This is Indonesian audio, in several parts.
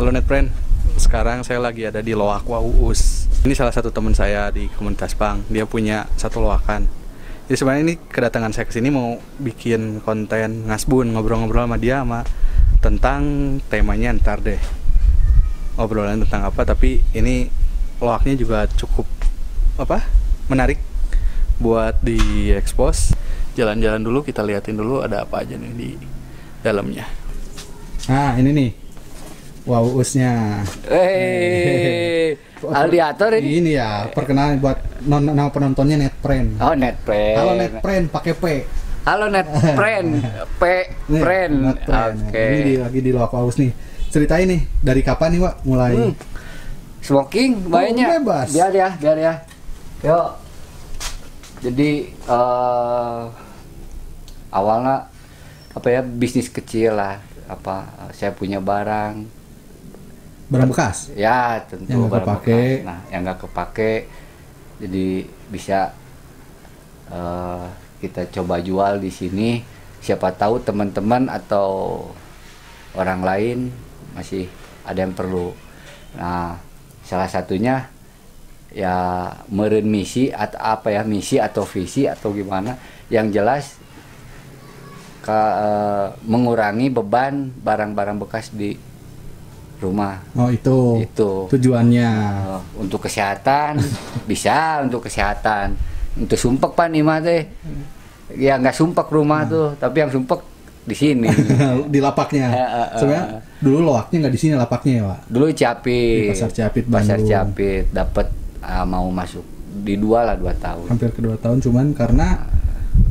Halo Netfriend, sekarang saya lagi ada di Loakwa Uus. Ini salah satu teman saya di komunitas Pang. Dia punya satu loakan. Jadi sebenarnya ini kedatangan saya ke sini mau bikin konten ngasbun, ngobrol-ngobrol sama dia sama tentang temanya ntar deh. Obrolan tentang apa, tapi ini loaknya juga cukup apa? menarik buat di expose. Jalan-jalan dulu kita liatin dulu ada apa aja nih di dalamnya. Nah, ini nih. Wow, usnya. Hei, Aldiator ini. Ini ya, perkenalan buat non nama penontonnya Netpren. Oh, Netpren. Halo Netpren pakai P. Halo Netpren. P Pren. Oke. Ini di, lagi di Loak Aus nih. Ceritain nih, dari kapan nih, Wak? Mulai Hmm. Smoking banyak. bebas. Biar ya, biar ya. Yuk. Jadi eh awalnya apa ya bisnis kecil lah apa saya punya barang barang bekas. ya tentu Yang barang kepake. bekas. nah yang nggak kepake jadi bisa eh, kita coba jual di sini siapa tahu teman-teman atau orang lain masih ada yang perlu nah salah satunya ya meren misi atau apa ya misi atau visi atau gimana yang jelas ka- eh, mengurangi beban barang-barang bekas di rumah. Oh, itu. itu. Tujuannya. Eh, untuk kesehatan. Bisa untuk kesehatan. Untuk sumpek pak nih mah teh ya nggak sumpek rumah tuh tapi yang sumpek di sini. Di lapaknya. Eh, eh, eh. Sebenarnya dulu loaknya nggak di sini lapaknya ya, Wak. dulu Ciapit Di Pasar Ciapit, Pasar Bandung. Ciapit dapat ah, mau masuk di dua lah dua tahun. Hampir kedua tahun cuman karena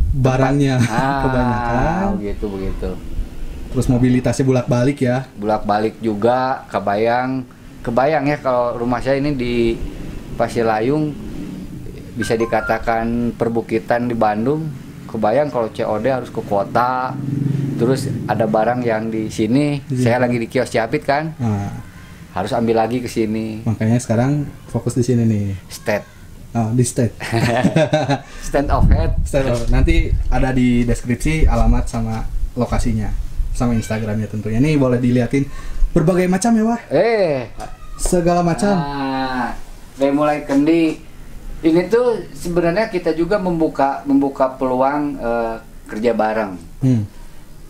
barangnya ah kebanyakan, begitu begitu terus mobilitasnya bolak-balik ya. bolak balik juga kebayang. Kebayang ya kalau rumah saya ini di Pasir Layung bisa dikatakan perbukitan di Bandung. Kebayang kalau COD harus ke kota terus ada barang yang di sini. Di saya lagi di kios Ciapit kan? Nah, harus ambil lagi ke sini. Makanya sekarang fokus di sini nih. state. Ah, di state. stand of head. State. Nanti ada di deskripsi alamat sama lokasinya sama Instagramnya tentunya. Ini boleh diliatin berbagai macam ya, Wah. eh Segala macam. Nah, dari mulai kendi ini tuh sebenarnya kita juga membuka membuka peluang eh, kerja bareng. Hmm.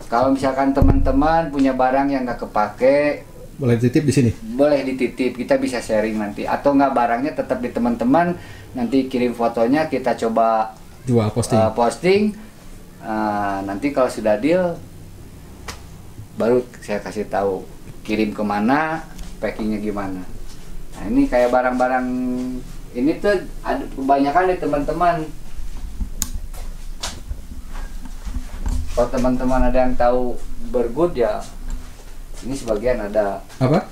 Kalau misalkan teman-teman punya barang yang nggak kepake, Boleh titip di sini. boleh dititip, kita bisa sharing nanti. Atau nggak barangnya tetap di teman-teman, nanti kirim fotonya kita coba Jual posting. eh, posting. Ah, nanti kalau sudah deal, baru saya kasih tahu kirim ke mana, packingnya gimana. Nah ini kayak barang-barang ini tuh ada kebanyakan di teman-teman. Kalau teman-teman ada yang tahu bergud ya, ini sebagian ada Apa?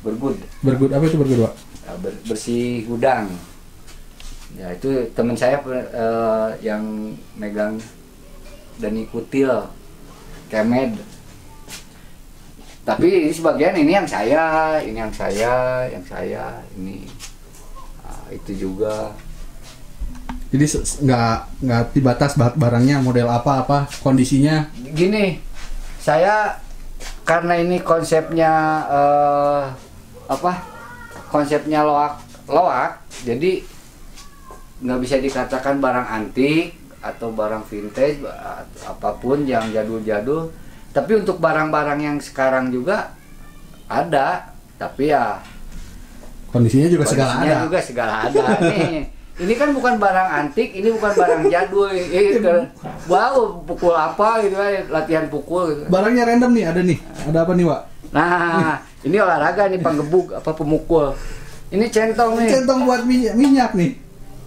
bergud, Bergud apa itu bergud, Wak? ya, ber- bersih gudang. Ya itu teman saya eh, yang megang dan ikutil kemed. Tapi ini sebagian ini yang saya, ini yang saya, yang saya, ini Ah, itu juga. Jadi nggak nggak dibatas ba- barangnya model apa apa kondisinya. Gini, saya karena ini konsepnya eh, apa? Konsepnya loak loak, jadi nggak bisa dikatakan barang antik atau barang vintage apa pun yang jadul-jadul. Tapi untuk barang-barang yang sekarang juga ada, tapi ya Kondisinya juga segala kondisinya ada. juga segala ada nih. Ini kan bukan barang antik, ini bukan barang jadul. Eh, ke- wow, pukul apa gitu kan, latihan pukul gitu. Barangnya random nih, ada nih. Ada apa nih, Wak? Nah, ini olahraga nih panggebuk apa pemukul. Ini centong nih. Centong buat minyak, minyak nih.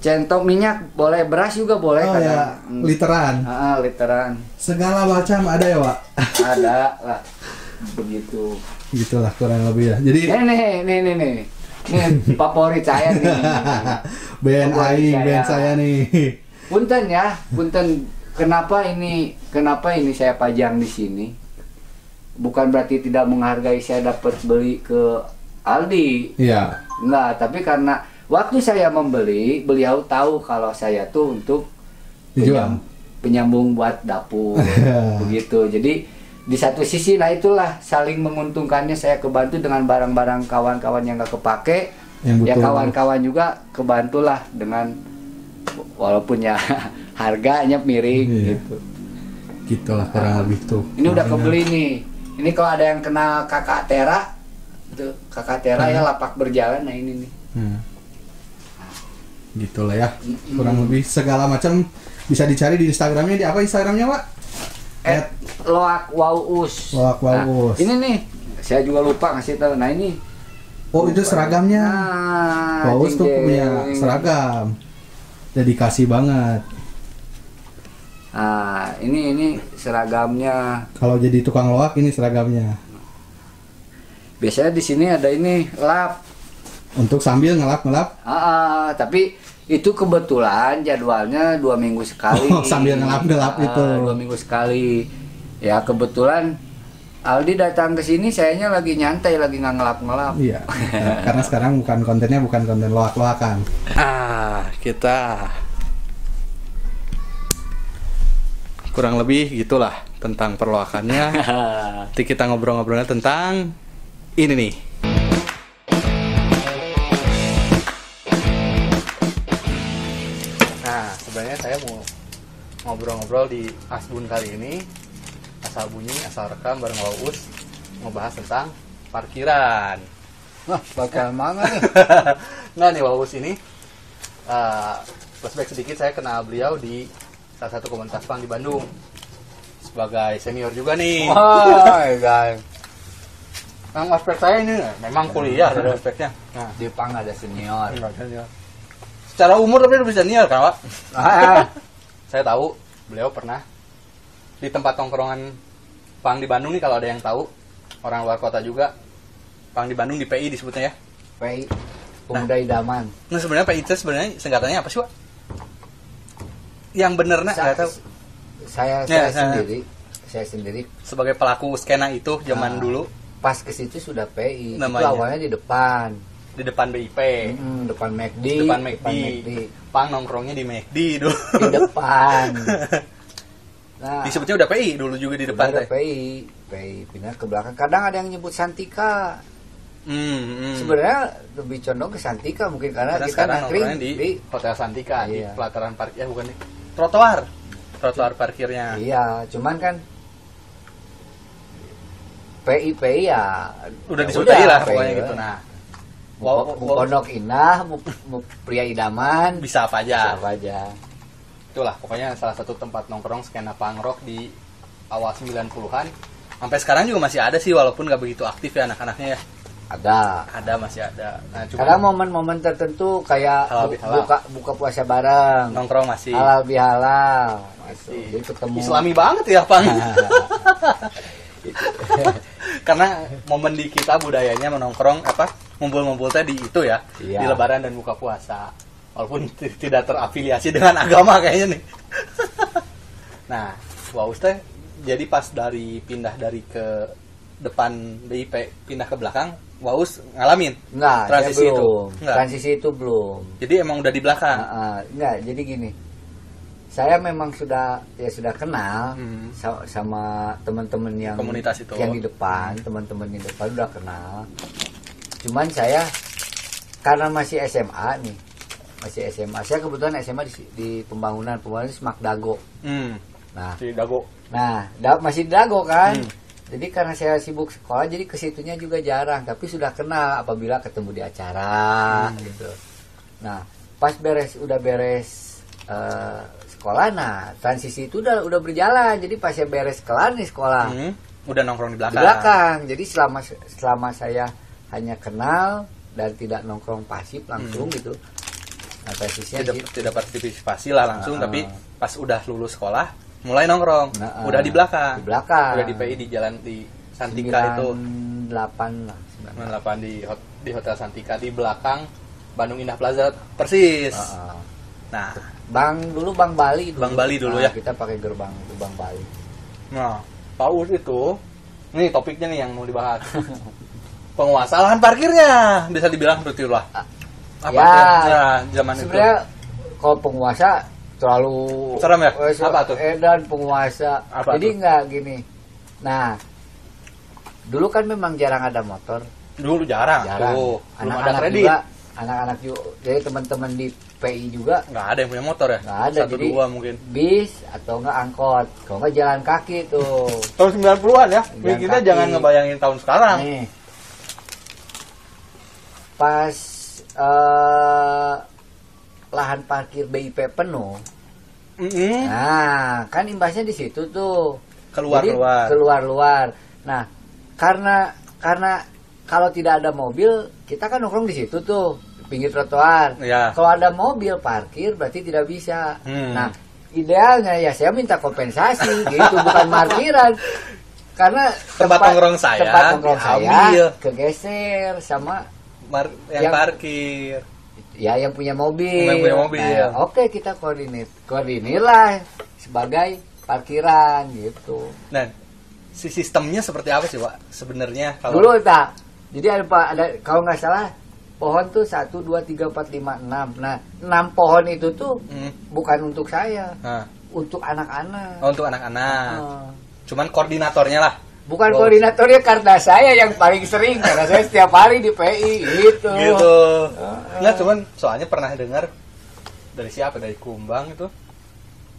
Centong minyak boleh, beras juga boleh Oh kadang. ya, literan. Ah, literan. Segala macam ada ya, Wak. Ada lah. Begitu. Gitulah kurang lebih ya. Jadi Nih nih nih nih nih. Ini favorit saya nih. band Favorit aing, saya. band saya nih. Punten ya, punten. Kenapa ini kenapa ini saya pajang di sini? Bukan berarti tidak menghargai saya dapat beli ke Aldi. Iya. Enggak, tapi karena waktu saya membeli, beliau tahu kalau saya tuh untuk penyam- penyambung buat dapur begitu. Jadi di satu sisi nah itulah saling menguntungkannya. Saya kebantu dengan barang-barang kawan-kawan yang nggak kepake. Yang ya kawan-kawan juga kebantulah dengan walaupun ya harganya miring Iya. gitu. Gitulah kurang lebih tuh. ini udah kebeli nih. Ini kalau ada yang kena kakak tera tuh kakak tera ya lapak berjalan nah ini nih. Hmm. Gitulah ya. Mm-mm. Kurang lebih segala macam bisa dicari di Instagramnya di apa Instagramnya Pak? eh loak waus Loak Waus. ini nih saya juga lupa ngasih tahu nah ini Oh itu seragamnya. Nah, Waus tuh punya seragam. Dedikasi banget. Ah, ini ini seragamnya. Kalau jadi tukang loak ini seragamnya. Biasanya di sini ada ini lap. Untuk sambil ngelap-ngelap. Ah, ah, tapi itu kebetulan jadwalnya dua minggu sekali. Oh, sambil ngelap-ngelap Ah, itu. Dua minggu sekali. Ya kebetulan Aldi datang ke sini, sayanya lagi nyantai, lagi nggak ngelap-ngelap. Iya. Karena sekarang bukan kontennya bukan konten loak-loakan. Ah, kita kurang lebih gitulah tentang perloakannya. Nanti kita ngobrol-ngobrolnya tentang ini nih. Ngobrol-ngobrol di Asbun kali ini asal bunyi, asal rekam bareng Waus ngebahas tentang parkiran. Wah, bakal mana nih? Nggak nih Waus ini uh, flashback sedikit saya kenal beliau di salah satu komunitas pang di Bandung sebagai senior juga nih. Wah, guys. Yang aspek saya ini memang kuliah ada aspeknya. Nah, Di pang ada senior. senior. Secara umur tapi lebih senior kan, Pak? Saya tahu beliau pernah di tempat tongkrongan pang di Bandung nih kalau ada yang tahu orang luar kota juga pang di Bandung di PI disebutnya ya. PI Pemuda Idaman. Nah sebenarnya PI itu sebenarnya singkatannya apa sih, Pak? Yang bener nah, Sa- nggak tahu. saya Ya, saya ya. sendiri saya sendiri Sebagai pelaku skena itu zaman Ah. dulu pas ke situ sudah PI Namanya? itu awalnya di depan di depan BIP, Mm, depan McD depan McD, McD. pang nongkrongnya di McD dulu. di depan nah Disebutnya udah PI dulu juga di depan ada teh. PI PI pindah ke belakang kadang ada yang nyebut Santika Hmm, hmm. sebenarnya lebih condong ke Santika mungkin karena, Karena kita nongkrongnya di, di, Hotel Santika di Iya. pelataran parkir ya bukan di trotoar. Trotoar parkirnya. iya cuman kan PI PI ya Udah ya disudahi lah PI, pokoknya ya. gitu. Nah, Mu- Wow, mu wow. Pondok indah pria idaman bisa apa aja. siapa aja Itulah pokoknya salah satu tempat nongkrong skena punk rock di awal 90-an. Sampai sekarang juga masih ada sih walaupun nggak begitu aktif ya anak-anaknya ya. ada Ada masih ada. Nah, cuma Karena momen-momen tertentu kayak Halal bihalal. buka buka puasa bareng, nongkrong masih halal bihalal. Masih. jadi ketemu. Islami banget ya, Pang. Karena momen di kita budayanya menongkrong apa? Ngumpul-ngumpul teh di itu ya, Iya. di lebaran dan buka puasa. Walaupun tidak terafiliasi dengan agama kayaknya nih. nah, Waus teh jadi pas dari pindah dari ke depan BIP pindah ke belakang, Waus ngalamin. Enggak, Transisi itu? belum. Enggak. Transisi itu belum. Jadi emang udah di belakang. Ah, ah, enggak, jadi gini. Saya memang sudah ya sudah kenal Hmm. sa- sama teman-teman yang Komunitas itu. yang di depan, teman-teman di depan udah kenal. Cuman saya karena masih SMA nih, masih SMA. Saya kebetulan SMA di, di pembangunan, pembangunan di Semak Dago. Hmm. Nah, Si Dago. Nah, da- masih di Dago kan. Hmm. Jadi karena saya sibuk sekolah, jadi ke situnya juga jarang. Tapi sudah kenal apabila ketemu di acara Hmm. gitu. Nah, pas beres udah beres eh, sekolah, nah transisi itu udah udah berjalan. Jadi pas saya beres kelar nih sekolah Hmm. Udah nongkrong di di belakang. belakang. Jadi selama selama saya hanya kenal dan tidak nongkrong pasif langsung Hmm. gitu. Nah, tidak gitu. tidak partisipasi lah langsung Ah. tapi pas udah lulus sekolah mulai nongkrong Nah, udah di belakang Di belakang. udah di PI di jalan di Santika itu 98 lah. 98 di hot- di hotel Santika di belakang Bandung Indah Plaza persis Heeh. nah Bang dulu Bang Bali dulu. Bang Bali dulu Nah, ya. Kita pakai gerbang gerbang Bali. nah paus itu nih topiknya nih yang mau dibahas penguasa lahan parkirnya bisa dibilang betul lah apa Ya, zaman itu Sebenarnya kalau penguasa terlalu Serem ya? eh, Apa tuh? Edan penguasa. Apa Jadi nggak gini. Nah, dulu kan memang jarang ada motor, Dulu jarang. jarang. Tuh, Anak-anak juga, anak-anak juga, jadi teman-teman di PI juga Nggak ada yang punya motor ya? nggak ada. Satu jadi dua mungkin. bis atau enggak angkot, kalau enggak jalan kaki tuh. Tahun 90-an ya. Jalan kita kaki. jangan ngebayangin tahun sekarang. Nih, pas eh, lahan parkir BIP penuh, Mm-mm. nah kan imbasnya di situ tuh. Jadi, Keluar-keluar. keluar-luar. Nah, karena karena kalau tidak ada mobil, kita kan nongkrong di situ tuh, pinggir trotoar. Ya. Kalau ada mobil parkir berarti tidak bisa. Hmm. Nah, idealnya ya saya minta kompensasi gitu, bukan parkiran. Karena Tempat nongkrong saya tempat nongkrong diambil. saya kegeser sama Mar- yang Yang- parkir. ya yang punya mobil. Yang punya mobil. Nah, Oke, kita koordinir. Koordinirlah sebagai parkiran gitu. Nah, si sistemnya seperti apa sih, Pak? Sebenarnya kalau Dulu tak. Jadi ada Pak, ada kalau nggak salah pohon tuh satu dua tiga empat lima enam. Nah enam pohon itu tuh Hmm. bukan untuk saya, Nah, untuk anak-anak. oh, untuk anak-anak. Ah. Cuman koordinatornya lah. Bukan koordinatornya karena saya yang paling sering karena saya setiap hari di PI gitu. Gitu. Ah. Nggak, cuman soalnya pernah dengar dari siapa? Dari Kumbang itu.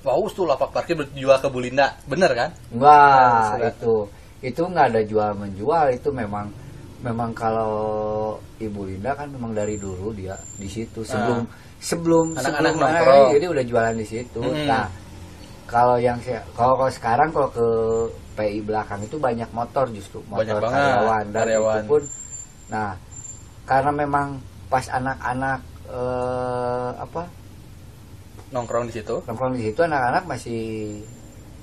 Wow, tuh lapak parkir dijual ke Bulinda. Bener kan? Enggak, Nah, itu itu nggak ada jual menjual itu memang memang kalau Ibu Linda kan memang dari dulu dia di situ sebelum sebelum Ah. Anak-anak sebelum nongkrong. jadi udah jualan di situ. Hmm. Nah, kalau yang saya kalau, kalau sekarang kalau ke PI belakang itu banyak motor justru motor Banyak banget, karyawan dan karyawan. itu pun nah karena memang pas anak-anak eh, apa Nongkrong di situ. nongkrong di situ anak-anak masih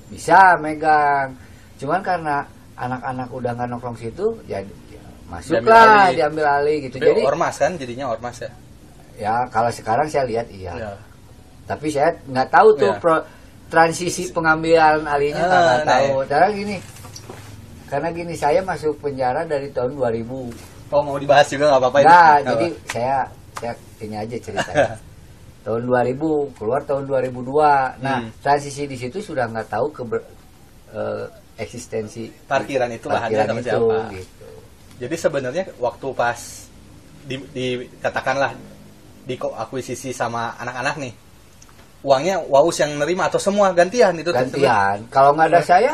bisa megang cuman karena anak-anak udah nggak nongkrong situ ya, ya masuklah alih. diambil alih gitu Tapi jadi ormas kan jadinya ormas ya. ya kalau sekarang saya lihat iya Ya. tapi saya nggak tahu tuh Iya. pro- transisi pengambilan alihnya Ah, nggak nah, tahu karena gini karena gini saya masuk penjara dari tahun 2000 Oh mau dibahas juga nggak apa-apa ini? Nah, jadi apa. saya saya ini aja ceritanya. tahun 2000 keluar tahun 2002. Nah, Hmm. transisi di situ sudah nggak tahu ke eksistensi parkiran itu lahannya parkiran sama itu, siapa. gitu. Jadi sebenarnya waktu pas di, di katakanlah di akuisisi sama anak-anak nih, uangnya Waus yang nerima atau semua gantian itu Gantian. Kalau nggak ada saya,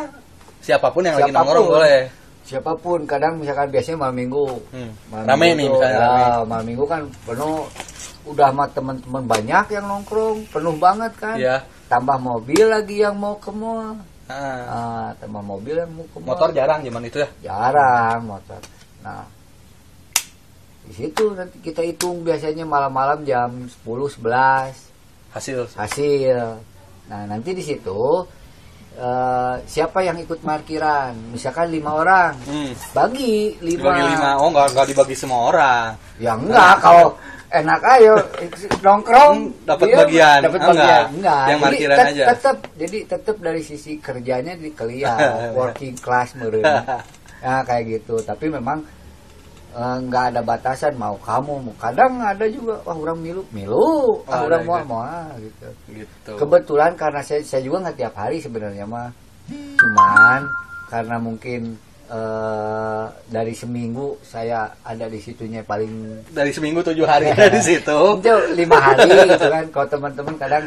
siapa pun yang lagi Siapa pun. nongkrong boleh. siapa pun. Kadang misalkan biasanya malam minggu. Hmm. Malam Rame minggu nih misalnya ya, rame. malam minggu kan penuh udah sama teman-teman banyak yang nongkrong, penuh banget kan. Iya. Tambah mobil lagi yang mau ke mall. Ah. Ah, tambah mobil yang mau ke mall. Motor jarang zaman itu ya. jarang motor nah di situ nanti kita hitung biasanya malam-malam jam 10 11 Hasil hasil nah nanti di situ eh, siapa yang ikut parkiran misalkan lima orang hmm. bagi lima, dibagi lima. Oh nggak nggak dibagi semua orang. ya enggak kalau enak ayo nongkrong dapat dia bagian. dapat Ah, bagian enggak. enggak Yang Jadi parkiran tet- aja. tetap jadi tetap dari sisi kerjanya dikelihat working class meureun ya kayak gitu tapi memang nggak ada batasan mau kamu mau kadang ada juga wah orang milu milu ah Oh, orang ada mau gitu. mau ah, gitu Gitu. kebetulan karena saya saya juga nggak tiap hari sebenarnya mah cuman karena mungkin eh, dari seminggu saya ada di situnya paling Dari seminggu tujuh hari ada di situ. itu lima hari gitu kan kalau teman-teman kadang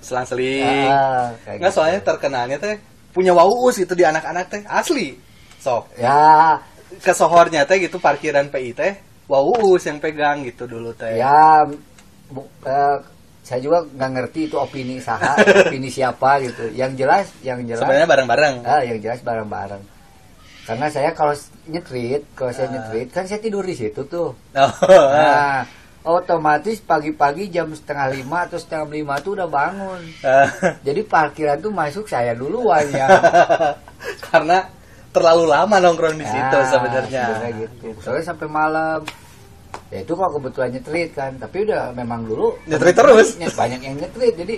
Selang-seling. ah, kayak Nggak gitu. soalnya terkenalnya teh punya Waus itu di anak-anak teh asli. Sok ya ke sohornya teh gitu parkiran PI teh Waus yang pegang gitu dulu teh. ya bu- eh, saya juga nggak ngerti itu opini saha opini siapa gitu yang jelas yang jelas Sebenarnya bareng-bareng. ah, yang jelas bareng-bareng karena saya kalau nyetrit kalau saya Ah. nyetrit kan saya tidur di situ tuh Oh, nah otomatis pagi-pagi jam setengah lima atau setengah lima tuh udah bangun ah. jadi parkiran tuh masuk saya duluan ya Karena terlalu lama nongkrong di situ Ah, sebenarnya. gitu soalnya sampai malam ya itu kalau kebetulan nyetrit kan tapi udah memang dulu Nyetrit terus? Ny- banyak yang nyetrit jadi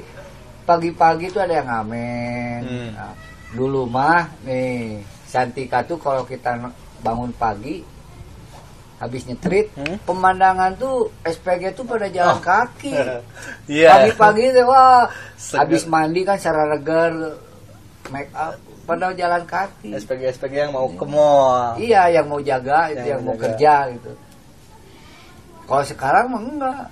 pagi-pagi tuh ada yang ngamen Hmm. Nah, dulu mah nih Santika tuh kalau kita bangun pagi habis nyetrit Hmm? pemandangan tuh SPG tuh pada jalan Oh. kaki Iya. pagi-pagi tuh wah Seger. habis mandi kan secara regar make up pada jalan kaki. SPG SPG yang mau ke mall. Iya yang mau jaga itu Yang yang, mau kerja gitu. Kalau sekarang mah enggak.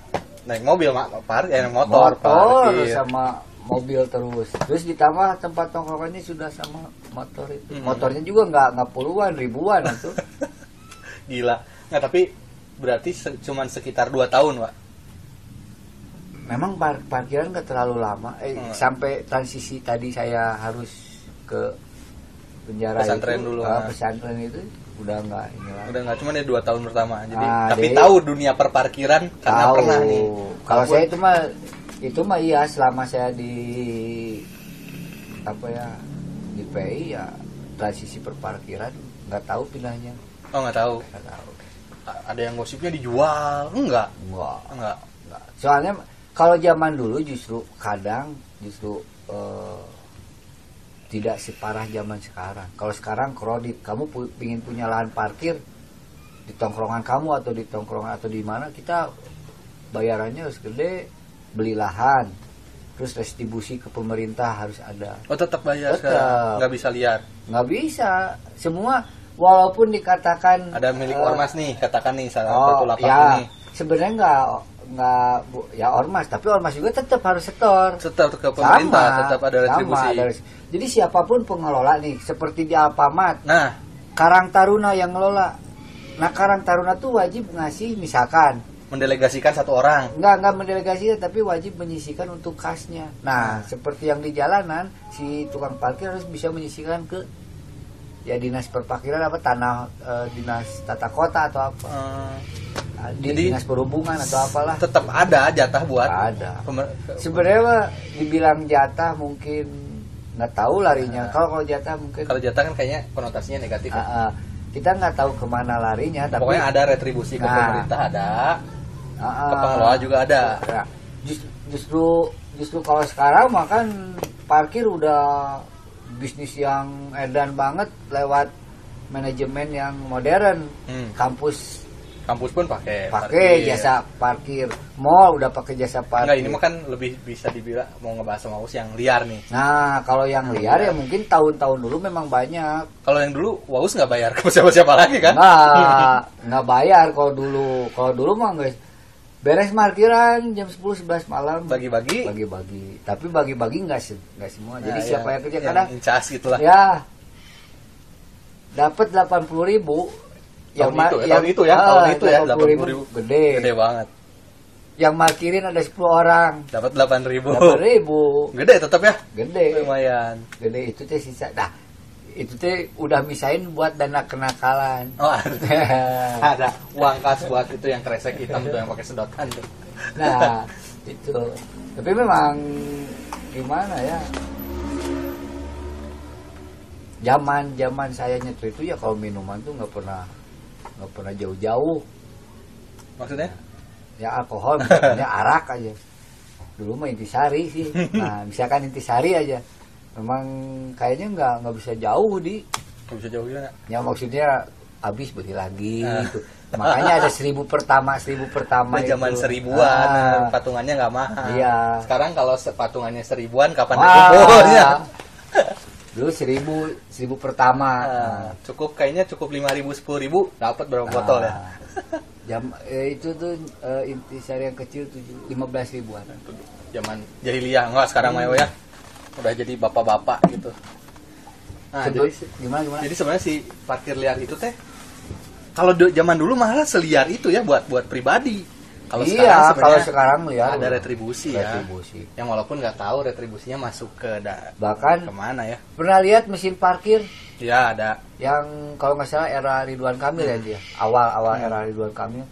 Naik mobil mak. Par ya motor, motor parkir. sama mobil terus. Terus ditambah tempat tongkrongannya sudah sama motor itu. Hmm. motornya juga nggak nggak puluhan ribuan itu. Gila. Nggak tapi berarti se- cuman sekitar 2 tahun pak memang par- parkiran nggak terlalu lama. Eh, Hmm. sampai transisi tadi saya harus ke penjara Pesantren itu, dulu, ah, nah. pesantren itu udah nggak ini lagi. Udah nggak cuman ya dua tahun pertama. Jadi Ah, tapi jadi- tahu dunia perparkiran karena tahu. pernah nih. Kalau saya itu mah itu mah iya selama saya di apa ya di PI ya transisi perparkiran nggak tahu pindahnya. Oh nggak tahu. Nggak tahu. Ada yang gosipnya dijual? Enggak Enggak, enggak enggak. soalnya kalau zaman dulu justru kadang justru eh, tidak separah zaman sekarang. Kalau sekarang kredit kamu pu- ingin punya lahan parkir di tongkrongan kamu atau di tongkrongan atau di mana kita bayarannya harus gede beli lahan terus restribusi ke pemerintah harus ada. Oh tetap bayar Tetap. nggak bisa liar nggak bisa. Semua walaupun dikatakan ada milik eh, ormas nih katakan nih salah oh satu lapak ya ini. sebenarnya nggak nggak ya ormas tapi ormas juga tetap harus setor. Tetap ke pemerintah Sama, tetap ada sama, retribusi ada res- jadi siapa pun pengelola nih seperti di Alfamart nah. Karang Taruna yang ngelola. Nah Karang Taruna tuh wajib ngasih misalkan. Mendelegasikan satu orang. Nggak nggak mendelegasikan tapi wajib menyisikan untuk kasnya nah seperti yang di jalanan si tukang parkir harus bisa menyisikan ke ya dinas perparkiran apa tanah eh, dinas tata kota atau apa Eh, di Jadi- dinas perhubungan atau apalah tetap ada jatah buat ada sebenarnya dibilang jatah mungkin nggak tahu larinya Nah. kalau kalau jatah mungkin kalau jatah kan kayaknya konotasinya negatif ah, ah. kita nggak tahu ke mana larinya tapi pokoknya ada retribusi ke Nah. pemerintah ada ah. ke pengelola juga ada Ya, jus- justru justru kalau sekarang mah kan parkir udah bisnis yang edan banget lewat manajemen yang modern Hmm. kampus kampus pun pakai pakai jasa parkir mall udah pakai jasa parkir Enggak, ini mah kan lebih bisa dibilang mau ngebahas sama Us yang liar nih. Nah, kalau yang liar ya mungkin tahun-tahun dulu memang banyak. Kalau yang dulu Waus nggak bayar ke siapa-siapa lagi kan? Nggak, nggak bayar kalau dulu. Kalau dulu mah guys, beres parkiran jam 10 11 malam Bagi-bagi. bagi-bagi. Tapi bagi-bagi nggak se- nggak semua. Nah, Jadi siapa yang kerja kadang incas gitu lah. ya dapat 80 ribu Tahun ma- itu ya, tahun itu ya, tahun itu ya, 80.000 80.000. gede. Gede banget. Yang markirin ada 10 orang. Dapat 8 ribu. 8 ribu. Gede tetap ya. Gede. Lumayan. Gede itu teh sisa. Nah, itu teh udah misain buat dana kenakalan. Oh, ada. ada uang kas buat itu yang kresek hitam tuh yang pakai sedotan tuh. nah, itu. Tapi memang gimana ya? Zaman zaman saya nyetir itu ya kalau minuman tuh nggak pernah nggak pernah jauh-jauh. Maksudnya? Ya alkohol misalnya arak aja. Dulu mah intisari sih. Nah, misalkan intisari aja. Memang kayaknya nggak nggak bisa jauh di Nggak bisa jauh ya maksudnya habis beli lagi Ah. gitu. Makanya ada seribu pertama, seribu pertama Nah, zaman itu. seribuan, Ah. patungannya nggak mahal. Iya. Sekarang kalau patungannya seribuan, kapan Wah. dikumpulnya? Dulu seribu, seribu pertama. Ah, cukup kayaknya cukup lima ribu sepuluh ribu dapat berapa Nah, botol ya? Jam eh, itu tuh eh, intisari yang kecil tujuh lima belas ribuan. Zaman jahiliyah enggak sekarang Hmm. ya. Udah jadi bapak-bapak gitu. Nah, jadi gimana gimana? jadi sebenarnya si parkir liar itu teh kalau zaman dulu malah seliar itu ya buat buat pribadi. Kalau iya, sekarang kalau sekarang lihat ada retribusi, ya. Retribusi. Yang walaupun nggak tahu retribusinya masuk ke da- Bahkan- ke mana ya? Pernah lihat mesin parkir Ya ada. yang kalau nggak salah era Ridwan Kamil ya dia. Awal awal Hmm. era Ridwan Kamil.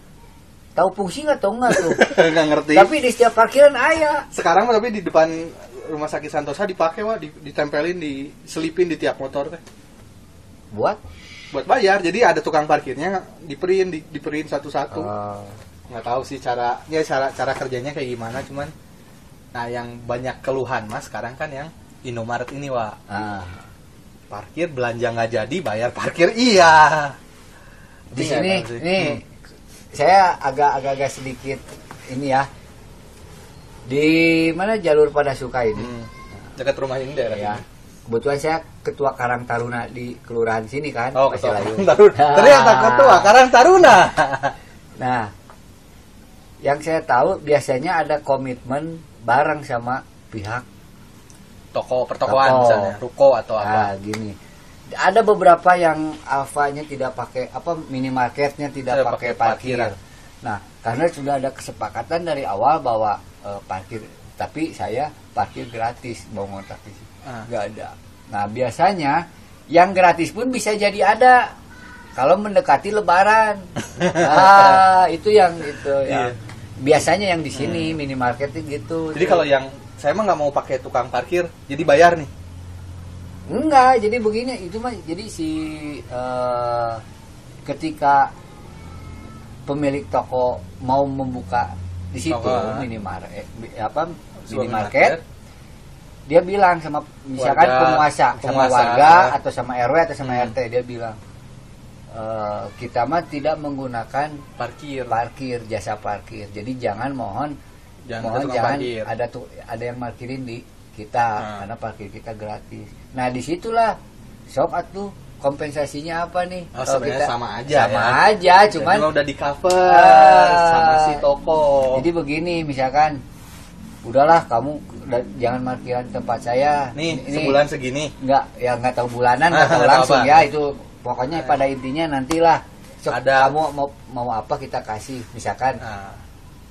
Tahu fungsi nggak tahu nggak tuh? nggak ngerti. Tapi di setiap parkiran ayah. sekarang tapi di depan rumah sakit Santosa dipakai wah di- ditempelin diselipin di tiap motor teh Buat buat bayar jadi ada tukang parkirnya diperin di, diperin satu-satu Oh. nggak tahu sih cara ya cara cara kerjanya kayak gimana cuman nah yang banyak keluhan mas sekarang kan yang Indomaret ini wah Ah. parkir belanja nggak jadi bayar parkir iya Di Ini sini nih Hmm. saya agak-agak sedikit ini ya. Di mana jalur pada suka ini? Hmm. dekat rumah ini daerah Ya. sini. kebetulan saya ketua Karang Taruna di kelurahan sini kan Oh, ketua. Karang Taruna. Ternyata ketua Karang Taruna. Nah, yang saya tahu biasanya ada komitmen bareng sama pihak Toko pertokoan Toko. misalnya, ruko atau apa. gini. Ada beberapa yang alfanya tidak pakai apa minimarketnya tidak Tidak pakai pakai parkir. parkiran. Nah, karena sudah ada kesepakatan dari awal bahwa eh, parkir tapi saya parkir gratis mau ngontrak di situ. Ah. Nggak ada. Nah, biasanya yang gratis pun bisa jadi ada kalau mendekati lebaran. ah, itu yang itu Iya. yang biasanya yang di sini minimarket itu gitu. Jadi kalau yang saya mah nggak mau pakai tukang parkir, jadi bayar nih. Enggak, jadi begini itu mah jadi si eh, ketika pemilik toko mau membuka di situ Toko, ah. minimarket apa Sebuah minimarket dia bilang sama misalkan Warga, penguasa, sama penguasa. warga atau sama RW atau sama Hmm. RT dia bilang eh, kita mah tidak menggunakan Parkir. parkir jasa parkir jadi jangan mohon Jangan mohon jangan parkir. ada tuh ada yang parkirin di kita Hmm. karena parkir kita gratis nah di situlah sob atuh kompensasinya apa nih Oh, sebenarnya sama aja sama ya. aja cuman Jadi udah di cover Ah. sama si toko. jadi begini misalkan udahlah kamu jangan parkiran tempat saya nih Ini- sebulan segini. nggak ya nggak tahu bulanan Ah, nggak tahu langsung apa. ya itu pokoknya pada intinya nantilah Sok, Ada. kamu mau mau apa kita kasih misalkan Nah,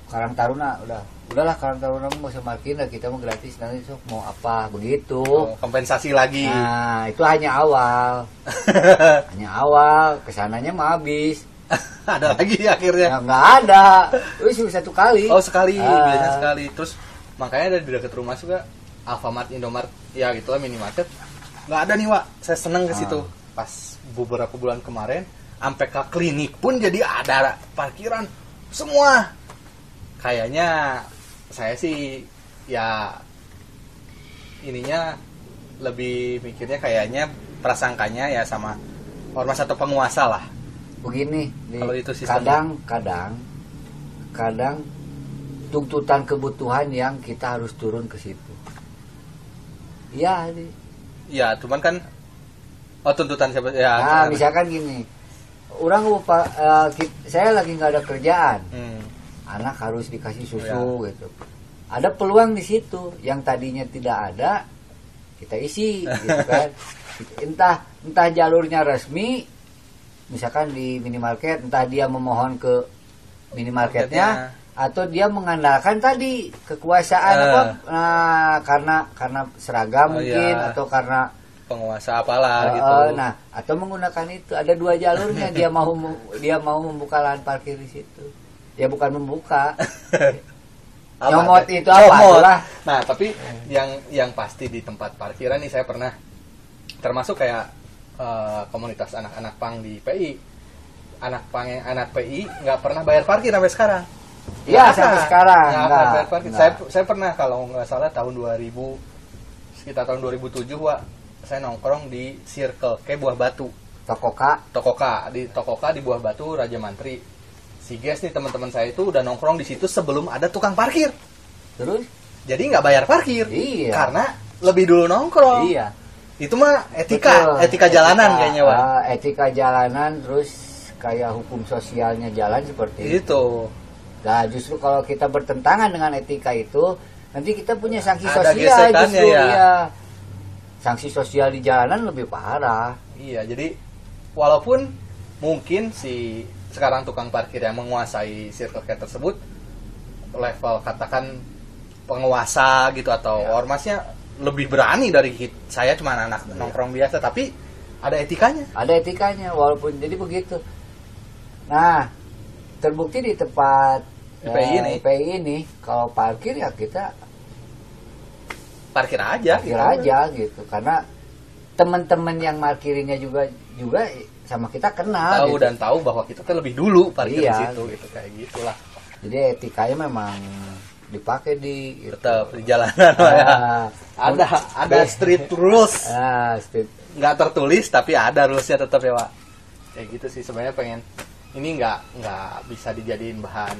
Karang Taruna udah udahlah Karang Taruna mau parkir lah kita mau gratis nanti sok mau apa begitu oh, kompensasi lagi. nah itu hanya awal hanya awal ke sananya mah habis ada lagi akhirnya. ya nggak ada wis satu kali Oh sekali, Ah. biasanya sekali. Terus makanya ada di dekat rumah juga Alfamart, Indomart, ya gitulah minimarket. Nggak ada nih, Wak. Saya seneng ke situ. Pas beberapa bulan kemarin, sampai ke klinik pun jadi ada parkiran semua. Kayaknya saya sih ya ininya lebih mikirnya kayaknya prasangkanya ya sama ormas atau penguasa lah. begini Kalau itu sistemnya. kadang kadang kadang tuntutan kebutuhan yang kita harus turun ke situ iya nih Ya, cuman kan oh tuntutan siapa ya. nah misalkan gini orang lupa ki- saya lagi nggak ada kerjaan Hmm. Anak harus dikasih susu Ya. gitu ada peluang di situ yang tadinya tidak ada kita isi gitu kan entah entah jalurnya resmi misalkan di minimarket entah dia memohon ke minimarketnya atau dia mengandalkan tadi kekuasaan Eh. apa nah, karena karena seragam Oh, mungkin iya. atau karena penguasa apalah Eh, gitu. eh, nah atau menggunakan itu ada dua jalurnya dia mau dia mau membuka lahan parkir di situ ya bukan membuka Apa? nyomot itu apa Nyomot. itulah. Nah, tapi yang yang pasti di tempat parkiran nih saya pernah termasuk kayak eh, komunitas anak-anak pang di PI. Anak pang yang anak PI nggak pernah bayar parkir sampai sekarang. Iya, sampai sekarang. Nggak Nggak, bayar parkir. nggak. Saya saya pernah kalau nggak salah tahun 2000 sekitar tahun 2007 Wak, saya nongkrong di Circle kayak Buah Batu. toko kak Tokoka di Tokoka di Buah Batu Raja Mantri. Si Ges nih teman-teman saya itu udah nongkrong di situ sebelum ada tukang parkir. terus Jadi nggak bayar parkir. Iya. Karena lebih dulu nongkrong. iya Itu mah etika, Betul. etika jalanan kayaknya, Wak. ah, etika jalanan terus kayak hukum sosialnya jalan seperti itu Itu. nah justru kalau kita bertentangan dengan etika itu nanti kita punya sanksi Ada sosial justru ya. iya. sanksi sosial di jalanan lebih parah Iya, jadi walaupun mungkin si sekarang tukang parkir yang menguasai Circle K tersebut level katakan penguasa gitu atau Ya. ormasnya lebih berani dari hit- saya cuma anak Ya. nongkrong biasa tapi ada etikanya. ada etikanya walaupun jadi begitu nah terbukti di tempat Di PI ini. eh, PI ini kalau parkir ya kita Parkir aja parkir gitu. aja gitu karena teman-teman yang parkirinnya juga juga sama kita kenal Tahu gitu. dan tahu bahwa kita tuh lebih dulu parkir Iya. di situ gitu kayak gitulah. jadi etikanya memang dipakai di gitu. Tetap di jalanan Pak, ya. Ah, Ada ada street rules. ah, street nggak tertulis tapi ada rulesnya tetap ya pak kayak gitu sih sebenarnya pengen ini nggak nggak bisa dijadiin bahan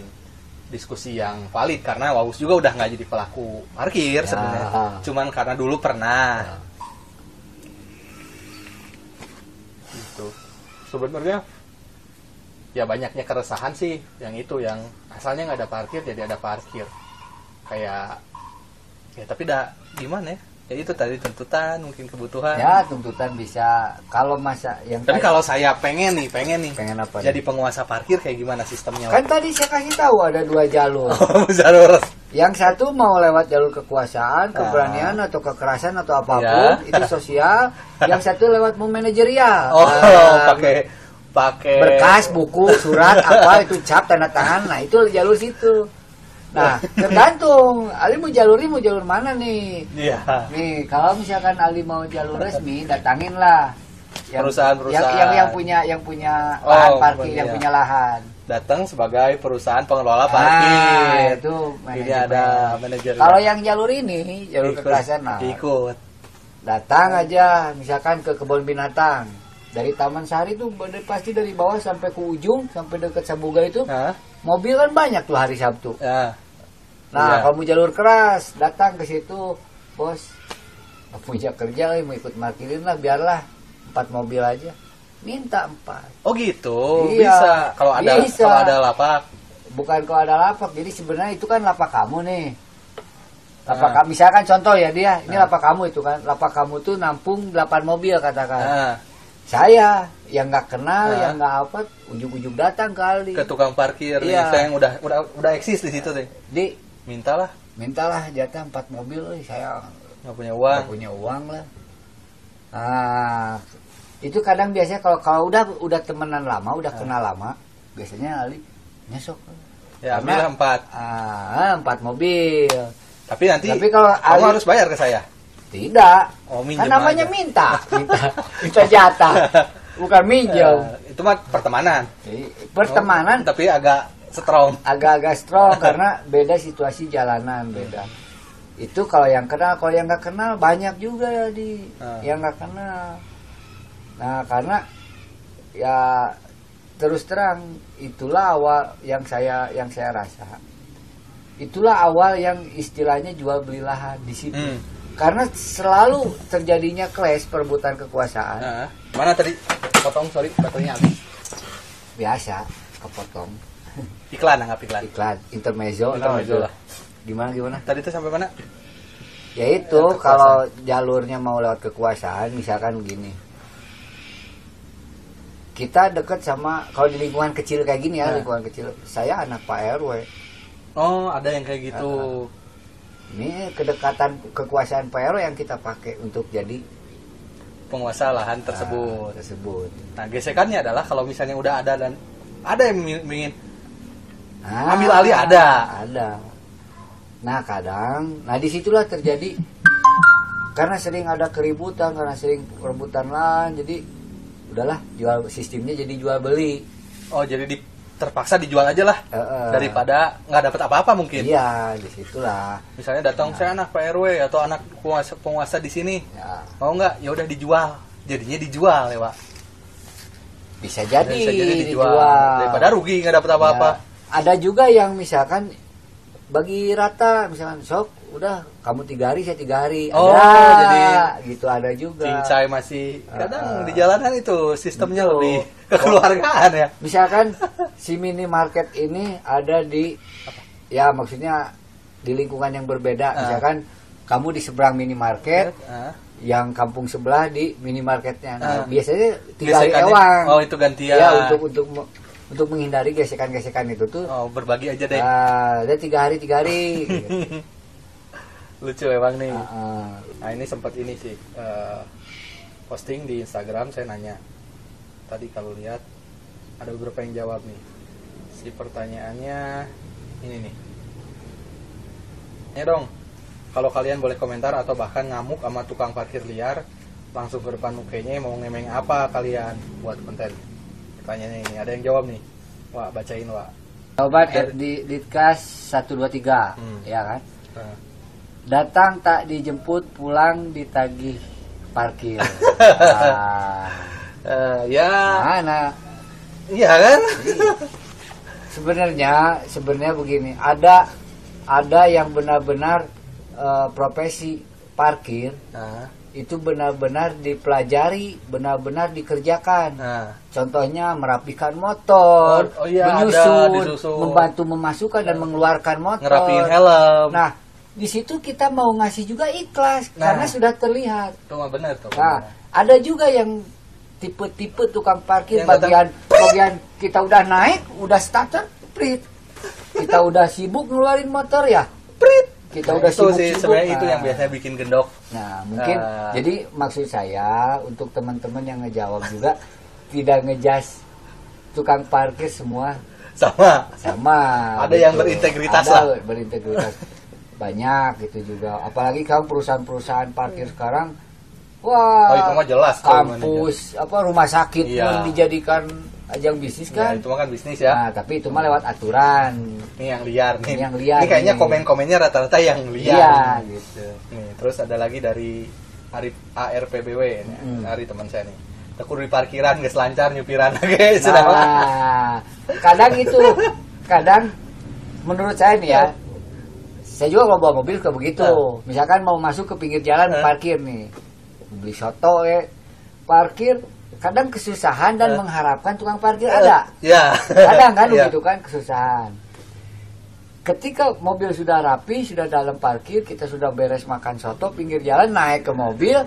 diskusi yang valid karena Waus juga udah nggak jadi pelaku parkir Ya. sebenarnya cuman karena dulu pernah gitu sebenarnya ya banyaknya keresahan sih yang itu yang asalnya nggak ada parkir jadi ada parkir. Kayak ya tapi dah gimana ya? Ya itu tadi tuntutan mungkin kebutuhan. Ya tuntutan bisa. Kalau masa yang tapi kalau saya pengen nih pengen nih pengen apa jadi penguasa parkir kayak gimana sistemnya? Kan tadi saya kasih tahu ada dua jalur. Jalur yang satu mau lewat jalur kekuasaan Ah. keberanian atau kekerasan atau apa pun Ya. itu sosial. Yang satu lewat mau manajerial. Oh Ah, pakai pakai berkas buku surat apa itu cap tanda tangan. Nah itu jalur situ. Nah tergantung. Ali mau jalur mau jalur mana nih? Iya. Nih kalau misalkan Ali mau jalur resmi datangin lah. Yang, Perusahaan-perusahaan. yang, yang yang punya yang punya Oh, lahan parkir iya. yang punya lahan datang sebagai perusahaan pengelola Ah, parkir. itu ini manajemen. ada manajer. Kalau yang jalur ini jalur Ikut- kekerasan nah ikut. Datang aja misalkan ke kebun binatang. Dari Taman Sari tuh bener- pasti dari bawah sampai ke ujung sampai dekat Sabuga itu Hah? mobil kan banyak tuh hari Sabtu. Ya. Nah Iya. kamu jalur keras datang ke situ bos. Punya kerja eh, mau ikut parkirin lah biarlah. Empat mobil aja minta empat. Oh gitu? Iya, bisa. Kalau ada bisa. kalau ada lapak? Bukan kalau ada lapak. Jadi sebenarnya itu kan lapak kamu nih. Lapak Ah. kamu misalkan contoh ya dia. Ini Ah. lapak kamu itu kan. Lapak kamu tuh nampung 8 mobil katakan. Nah, saya yang nggak kenal Ah. yang nggak apa ujuk-ujuk datang kali ke tukang parkir nih. Iya. saya yang udah udah udah eksis di situ deh di. Mintalah. Mintalah jatah empat mobil eh, saya nggak punya nggak uang punya uang lah. Ah itu kadang biasanya kalau kalau udah udah temenan lama udah Ah. kenal lama biasanya Ali nyesok ya Karena- ambillah empat ah empat mobil tapi nanti Tapi kalau kamu Ali- harus bayar ke saya Tidak. Oh, kan namanya aja. minta, minta, minta jatah, bukan minjem. Eh, itu mah pertemanan pertemanan Oh, tapi agak strong agak-agak strong karena beda situasi jalanan beda. Itu kalau yang kenal, kalau yang nggak kenal banyak juga ya di Ah. yang nggak kenal. Nah karena ya terus terang itulah awal yang saya yang saya rasa. Itulah awal yang istilahnya jual beli lahan di situ. Hmm. Karena selalu terjadinya clash perebutan kekuasaan. Nah, mana tadi potong sorry baterainya habis Biasa kepotong iklan anggap iklan iklan intermezzo Intermezzo lah. gimana gimana? tadi itu sampai mana Ya itu Ya, kekuasaan. kalau jalurnya mau lewat kekuasaan misalkan begini. Kita dekat sama kalau di lingkungan kecil kayak gini ya, Nah. lingkungan kecil. Saya anak Pak RW. oh ada yang kayak gitu Ini kedekatan kekuasaan Pak RW yang kita pakai untuk jadi penguasa lahan ah, tersebut tersebut. nah gesekannya adalah kalau misalnya udah ada dan ada yang ingin Ah, Ambil alih ada. Ada. Nah kadang, nah di situlah terjadi karena sering ada keributan, karena sering perebutan lahan, jadi udahlah jual sistemnya jadi jual beli. oh jadi di, terpaksa dijual aja lah. Eh, eh. daripada nggak dapat apa-apa mungkin. Iya, di situlah. misalnya datang saya anak Pak RW atau anak penguasa penguasa di sini. Ya, mau nggak? Ya udah dijual. Jadinya dijual ya pak. Bisa jadi, bisa jadi dijual, dijual. daripada rugi nggak dapat apa-apa. Ya, ada juga yang misalkan bagi rata, misalkan sok udah kamu tiga hari saya tiga hari. Oh, ada, jadi gitu ada juga. cincai masih kadang Ah, di jalanan itu sistemnya Betul. lebih kekeluargaan ya misalkan si minimarket ini ada di ya maksudnya di lingkungan yang berbeda Ah. misalkan kamu di seberang minimarket Ah. yang kampung sebelah di minimarketnya nah Ah. biasanya tiga hari ewang oh itu gantian ya untuk untuk untuk menghindari gesekan-gesekan itu tuh oh berbagi aja deh ah, ada tiga hari tiga hari gitu. lucu emang nih. Ah, ah. nah ini sempat ini sih eh, posting di Instagram saya nanya tadi kalau lihat ada beberapa yang jawab nih. Si pertanyaannya ini nih. Ya dong kalau kalian boleh komentar atau bahkan ngamuk sama tukang parkir liar langsung ke depan mukanya mau ngemeng apa kalian buat konten? Pertanyaannya ini ada yang jawab nih. Wah bacain wah Obat di di kas 123 Hmm. ya kan? Nah, datang tak dijemput pulang ditagih parkir. Ah, eh, ya. Mana? Iya kan? Sebenarnya sebenarnya begini ada ada yang benar-benar eh, profesi parkir nah, itu benar-benar dipelajari, benar-benar dikerjakan. Nah, Contohnya merapikan motor, Oh, oh iya, ada, menyusun, disusun. membantu memasukkan dan mengeluarkan motor. ngerapiin helm. Nah, di situ kita mau ngasih juga ikhlas Nah. karena sudah terlihat. itu mah bener tuh. Nah, ada juga yang tipe-tipe tukang parkir Yang bagian bagian kita udah naik, udah starter, prit. Kita udah sibuk ngeluarin motor ya, prit. Kita Nah, udah sibuk sih sibuk. sebenarnya itu yang biasanya bikin gendok. Nah, mungkin Ah. jadi maksud saya untuk teman-teman yang ngejawab juga tidak ngejas tukang parkir semua Sama. sama. Ada yang berintegritas Ada lah. berintegritas. Banyak gitu juga. Apalagi kamu perusahaan-perusahaan parkir sekarang wah Oh, itu mah jelas kalau kampus apa rumah sakit Iya. pun dijadikan ajang bisnis Ya, kan. itu mah kan bisnis ya. Nah, tapi itu mah lewat aturan. Ini yang liar nih. Ini yang liar Ini kayaknya komen-komennya rata-rata yang liar. Iya, gitu. Nih, terus ada lagi dari Arif ARPBW ini. Mm. Dari teman saya nih. Tekur di parkiran geus lancar nyupiran guys. Nah, kadang itu, kadang menurut saya nih ya, saya juga kalau bawa mobil ke begitu. Misalkan mau masuk ke pinggir jalan Eh. parkir nih, beli soto ya, parkir, kadang kesusahan dan Eh. mengharapkan tukang parkir ada. Ya. Kadang kan Iya. begitu kan kesusahan. Ketika mobil sudah rapi, sudah dalam parkir, kita sudah beres makan soto pinggir jalan, naik ke mobil,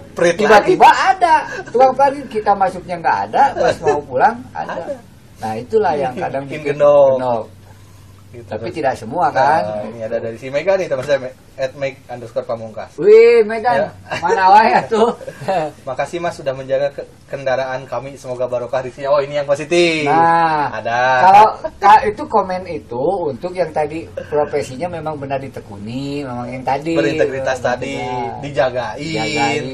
tiba-tiba ada tukang parkir kita masuknya nggak ada, pas mau pulang ada. Nah itulah yang kadang Bikin bikin. Gitu, Tapi terus. tidak semua Nah, kan. ini ada dari si Mega nih teman saya at make underscore pamungkas. Wih, Medan, Ya. mana wae tuh. Makasih Mas sudah menjaga ke- kendaraan kami. Semoga barokah rezekinya. Oh ini yang positif. Nah, ada. Kalau ka- itu komen itu untuk yang tadi profesinya memang benar ditekuni, memang yang tadi berintegritas tadi benar. dijagain. Dijagain.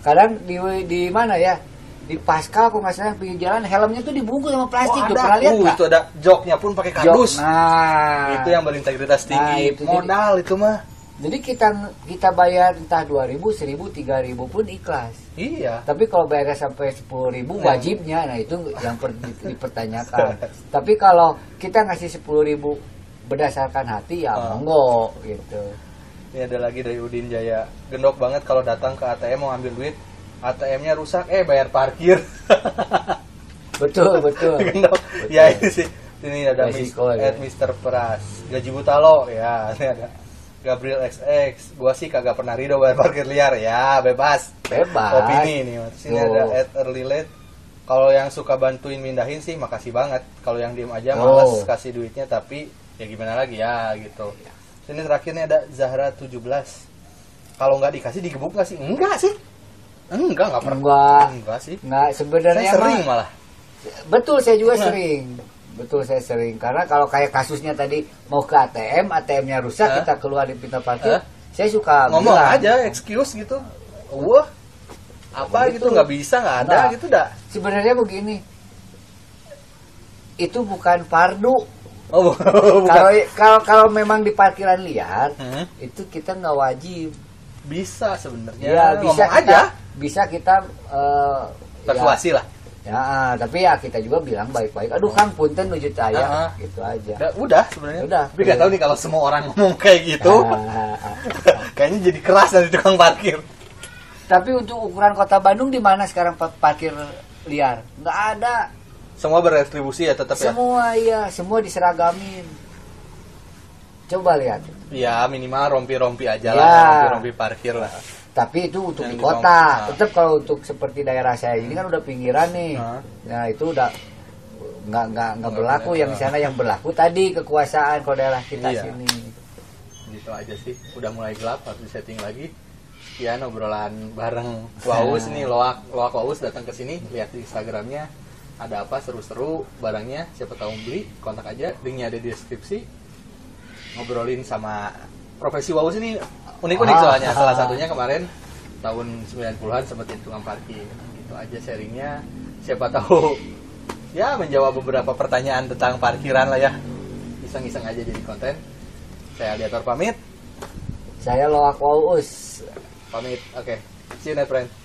Kadang di di mana ya? Di pasca kok nggak salah pinggir jalan helmnya tuh dibungkus sama plastik Oh, tuh ada. pernah lihat Uh, itu ada joknya pun pakai Jok. kardus. Nah, Itu yang berintegritas Nah, tinggi. itu jadi- Modal itu mah. Jadi kita kita bayar entah 2000, 1000, 3000 pun ikhlas. Iya. Tapi kalau bayarnya sampai 10.000 Nah. wajibnya, nah itu yang per- di- dipertanyakan. Tapi kalau kita ngasih 10.000 berdasarkan hati ya Ah. monggo gitu. Ini ada lagi dari Udin Jaya. Gendok banget kalau datang ke ATM mau ambil duit. ATM-nya rusak, eh bayar parkir. Betul, betul. Gendok. Ya ini sih. Ini ada Mis, Resiko, ya. Mr. Pras. Gaji Butalo ya. Ini ada Gabriel XX. Gua sih kagak pernah rido bayar parkir liar ya, bebas. Bebas. Opini ini. Sini Tuh. ada at early late. Kalau yang suka bantuin mindahin sih makasih banget. Kalau yang diem aja Oh. males kasih duitnya tapi ya gimana lagi ya gitu. Sini terakhirnya ada Zahra 17. Kalau nggak dikasih digebuk nggak sih? Enggak sih. Enggak, nggak pernah. Enggak. Enggak sih. Nggak Saya sebenarnya sering mah- malah. Betul, saya juga Nah. sering. Betul saya sering karena kalau kayak kasusnya tadi mau ke ATM, ATM-nya rusak, Hah? kita keluar di pintu parkir. Hah? Saya suka Ngomong bilang, aja excuse gitu. Wah. Apa gitu nggak bisa nggak ada Nah. gitu dah. Sebenarnya begini. Itu bukan fardu. Oh, kalau kalau memang di parkiran liar, Hmm. itu kita nggak wajib. Bisa sebenarnya. Ya, bisa kita, aja. Bisa kita eh, Persuasi lah. Ya, ya, tapi ya kita juga bilang baik-baik. Aduh Kang punten nuju Ah, ah. saya, gitu aja. Udah, udah sebenarnya. Udah. Tapi nggak tahu nih kalau semua orang ngomong kayak gitu. Ah, ah, ah. Kayaknya jadi keras dari tukang parkir. Tapi untuk ukuran kota Bandung di mana sekarang pa- parkir liar? Nggak ada. Semua beretribusi ya tetap ya. Semua iya, semua diseragamin. Coba lihat. Ya minimal rompi-rompi aja Ya. lah, rompi-rompi parkir lah. Tapi itu untuk Yang di kota. bawah. Tetap kalau untuk seperti daerah saya ini kan udah pinggiran nih. Nah. Nah itu udah nggak nggak nggak berlaku yang di sana yang berlaku tadi kekuasaan kalau daerah kita Iya. sini. Gitu aja sih. Udah mulai gelap harus setting lagi. Ya obrolan bareng Waus nih Loak Loak Waus datang ke sini lihat di Instagramnya ada apa seru-seru barangnya siapa tahu beli kontak aja linknya ada di deskripsi ngobrolin sama profesi Waus ini unik-unik Ah. soalnya. Salah satunya kemarin tahun 90-an sempat tukang parkir. Gitu aja sharingnya. Siapa tahu ya menjawab beberapa pertanyaan tentang parkiran lah ya. Iseng-iseng aja jadi konten. Saya Aliator pamit. Saya Loak Waus. pamit. Oke. See you next friend